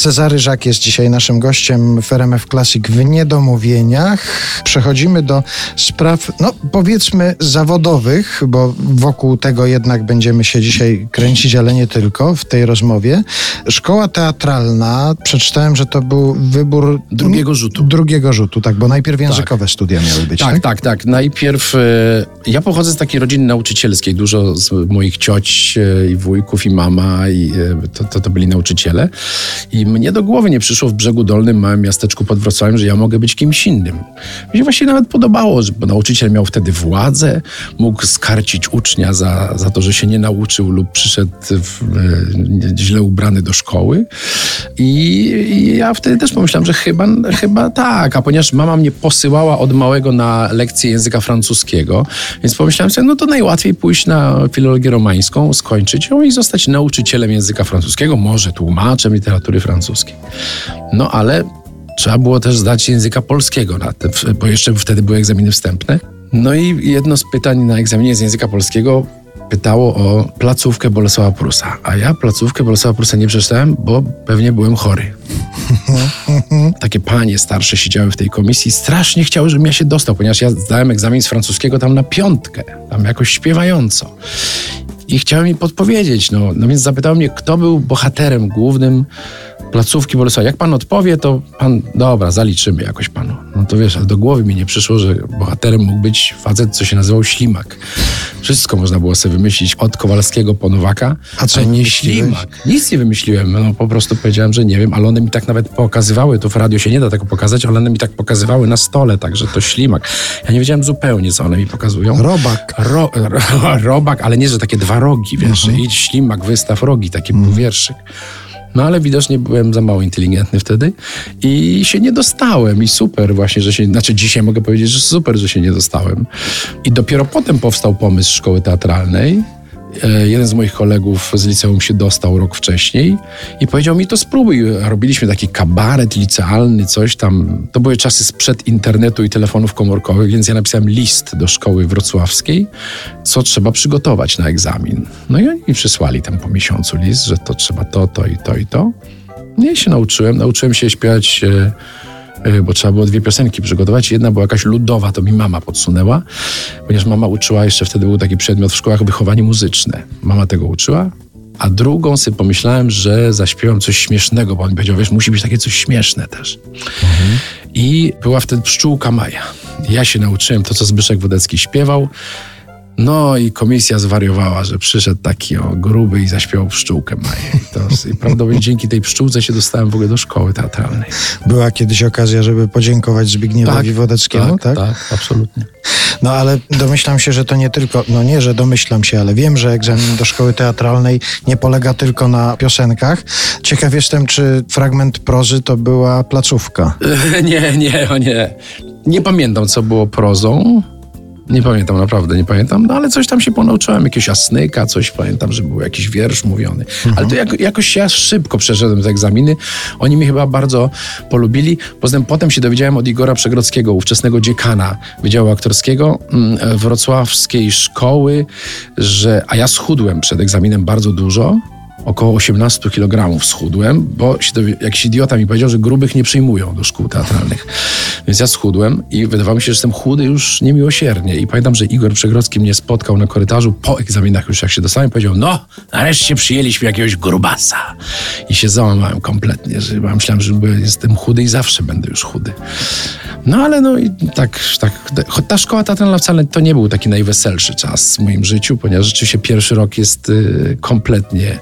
Cezary Żak jest dzisiaj naszym gościem w RMF Classic w Niedomówieniach. Przechodzimy do spraw, no powiedzmy zawodowych, bo wokół tego jednak będziemy się dzisiaj kręcić, ale nie tylko w tej rozmowie. Szkoła teatralna, przeczytałem, że to był wybór... Drugiego rzutu. Drugiego rzutu, tak, bo najpierw językowe studia miały być, Tak, tak, tak. Najpierw e, ja pochodzę z takiej rodziny nauczycielskiej. Dużo z moich cioć e, i wujków i mama i e, to, to, to byli nauczyciele. I mnie do głowy nie przyszło w brzegu dolnym, małym miasteczku pod Wrocławiem, że ja mogę być kimś innym. Mi się właśnie nawet podobało, że nauczyciel miał wtedy władzę, mógł skarcić ucznia za, za to, że się nie nauczył lub przyszedł w, e, źle ubrany do szkoły. I, I ja wtedy też pomyślałem, że chyba, chyba tak, a ponieważ mama mnie posyłała od małego na lekcję języka francuskiego, więc pomyślałem sobie, no to najłatwiej pójść na filologię romańską, skończyć ją i zostać nauczycielem języka francuskiego, może tłumaczem literatury francuskiej. No ale trzeba było też zdać języka polskiego, na te, bo jeszcze wtedy były egzaminy wstępne. No i jedno z pytań na egzaminie z języka polskiego pytało o placówkę Bolesława Prusa. A ja placówkę Bolesława Prusa nie przeczytałem, bo pewnie byłem chory. Takie panie starsze siedziały w tej komisji, strasznie chciały, żebym ja się dostał, ponieważ ja zdałem egzamin z francuskiego tam na piątkę, tam jakoś śpiewająco. I chciałem mi podpowiedzieć, no, no więc zapytał mnie, kto był bohaterem głównym placówki Bolesława. Jak pan odpowie, to pan, dobra, zaliczymy jakoś panu. No to wiesz, ale do głowy mi nie przyszło, że bohaterem mógł być facet, co się nazywał Ślimak. Wszystko można było sobie wymyślić od Kowalskiego po Nowaka, A co nie? Ślimak. Nic nie wymyśliłem, no po prostu powiedziałem, że nie wiem, ale one mi tak nawet pokazywały, to w radio się nie da tego pokazać, ale one mi tak pokazywały na stole, także to Ślimak. Ja nie wiedziałem zupełnie, co one mi pokazują. Robak. Ro, ro, robak, ale nie, że takie dwa rogi, wiesz, Mhm. że idź ślimak, wystaw rogi, taki był wierszyk. No ale widocznie byłem za mało inteligentny wtedy i się nie dostałem i super właśnie, że się, znaczy dzisiaj mogę powiedzieć, że super, że się nie dostałem. I dopiero potem powstał pomysł szkoły teatralnej. E, Jeden z moich kolegów z liceum się dostał rok wcześniej i powiedział mi to spróbuj. Robiliśmy taki kabaret licealny, coś tam. To były czasy sprzed internetu i telefonów komórkowych, więc ja napisałem list do szkoły wrocławskiej, co trzeba przygotować na egzamin. No i oni przysłali tam po miesiącu list, że to trzeba to, to i to i to. No i się nauczyłem. Nauczyłem się śpiewać... E, bo trzeba było dwie piosenki przygotować. Jedna była jakaś ludowa, to mi mama podsunęła, ponieważ mama uczyła, jeszcze wtedy był taki przedmiot w szkołach, wychowanie muzyczne. Mama tego uczyła. A drugą sobie pomyślałem, że zaśpiewam coś śmiesznego, bo on powiedział, wiesz, musi być takie coś śmieszne też. I była wtedy pszczółka Maja. Ja się nauczyłem to, co Zbyszek Wodecki śpiewał. No i komisja zwariowała, że przyszedł taki o gruby i zaśpiewał pszczółkę Maję. I, to, I prawdopodobnie dzięki tej pszczółce się dostałem w ogóle do szkoły teatralnej. Była kiedyś okazja, żeby podziękować Zbigniewowi Wodeckiemu, tak? tak, absolutnie. No ale domyślam się, że to nie tylko, no nie, że domyślam się, ale wiem, że egzamin do szkoły teatralnej nie polega tylko na piosenkach. Ciekaw jestem, czy fragment prozy to była placówka. nie, nie, o nie. Nie pamiętam, co było prozą. Nie pamiętam, naprawdę nie pamiętam, no ale coś tam się ponauczyłem, jakiegoś asnyka, coś pamiętam, że był jakiś wiersz mówiony. Ale to jak, jakoś ja szybko przeszedłem te egzaminy. Oni mnie chyba bardzo polubili. Poza tym potem się dowiedziałem od Igora Przegrodzkiego, ówczesnego dziekana Wydziału Aktorskiego mm, wrocławskiej szkoły, że, a ja schudłem przed egzaminem bardzo dużo, około 18 kg schudłem, bo jakiś idiota mi powiedział, że grubych nie przyjmują do szkół teatralnych. Więc ja schudłem i wydawało mi się, że jestem chudy już niemiłosiernie. I pamiętam, że Igor Przegrodzki mnie spotkał na korytarzu po egzaminach już jak się dostałem powiedział, no, nareszcie przyjęliśmy jakiegoś grubasa. I się załamałem kompletnie, że myślałem, że jestem chudy i zawsze będę już chudy. No ale no i tak, tak, ta szkoła teatralna wcale to nie był taki najweselszy czas w moim życiu, ponieważ rzeczywiście pierwszy rok jest y, kompletnie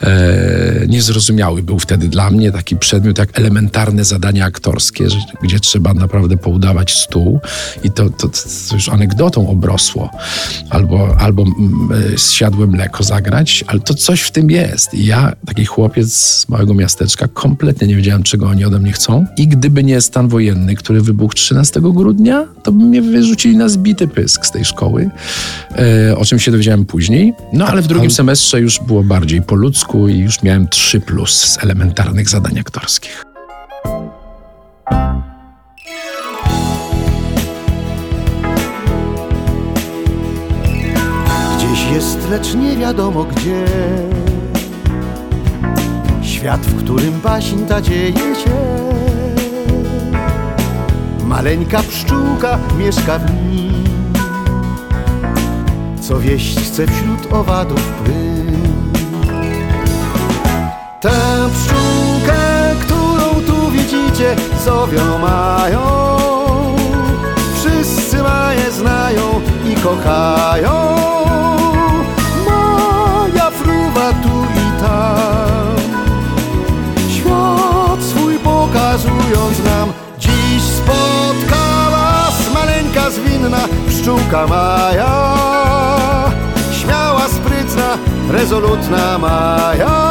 e, niezrozumiały był wtedy dla mnie taki przedmiot jak elementarne zadania aktorskie, gdzie trzeba naprawdę poudawać stół i to, to, to już anegdotą obrosło. Albo, albo mm, e, zsiadłe mleko zagrać, ale to coś w tym jest. I ja, taki chłopiec z małego miasteczka, kompletnie nie wiedziałem, czego oni ode mnie chcą. I gdyby nie stan wojenny, który wybuchł 13 grudnia, to by mnie wyrzucili na zbity pysk z tej szkoły, e, o czym się dowiedziałem później. No ale w drugim semestrze już było bardziej po ludzku i już miałem 3 plus z elementarnych zadań aktorskich. Gdzieś jest, lecz nie wiadomo gdzie. Świat, w którym baśń dzieje się. Maleńka pszczółka mieszka w nim. Co wieść chce wśród owadów prym Tę pszczółkę, którą tu widzicie, zowią mają. Wszyscy maje znają i kochają. Moja fruwa tu i tam. Świat swój pokazując nam Dziś spotkała maleńka zwinna Pszczółka Maja. Śmiała, sprytna, rezolutna Maja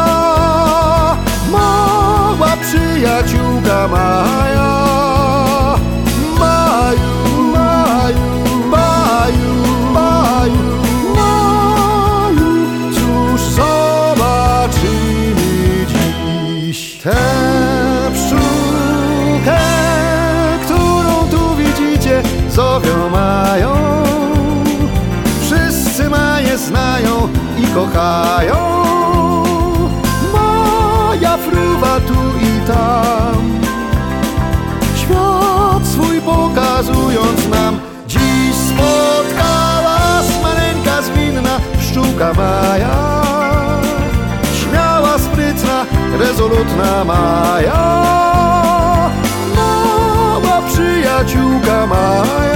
Zowią mają. Wszyscy maje znają i kochają rezolutna Maja. Mała przyjaciółka Maja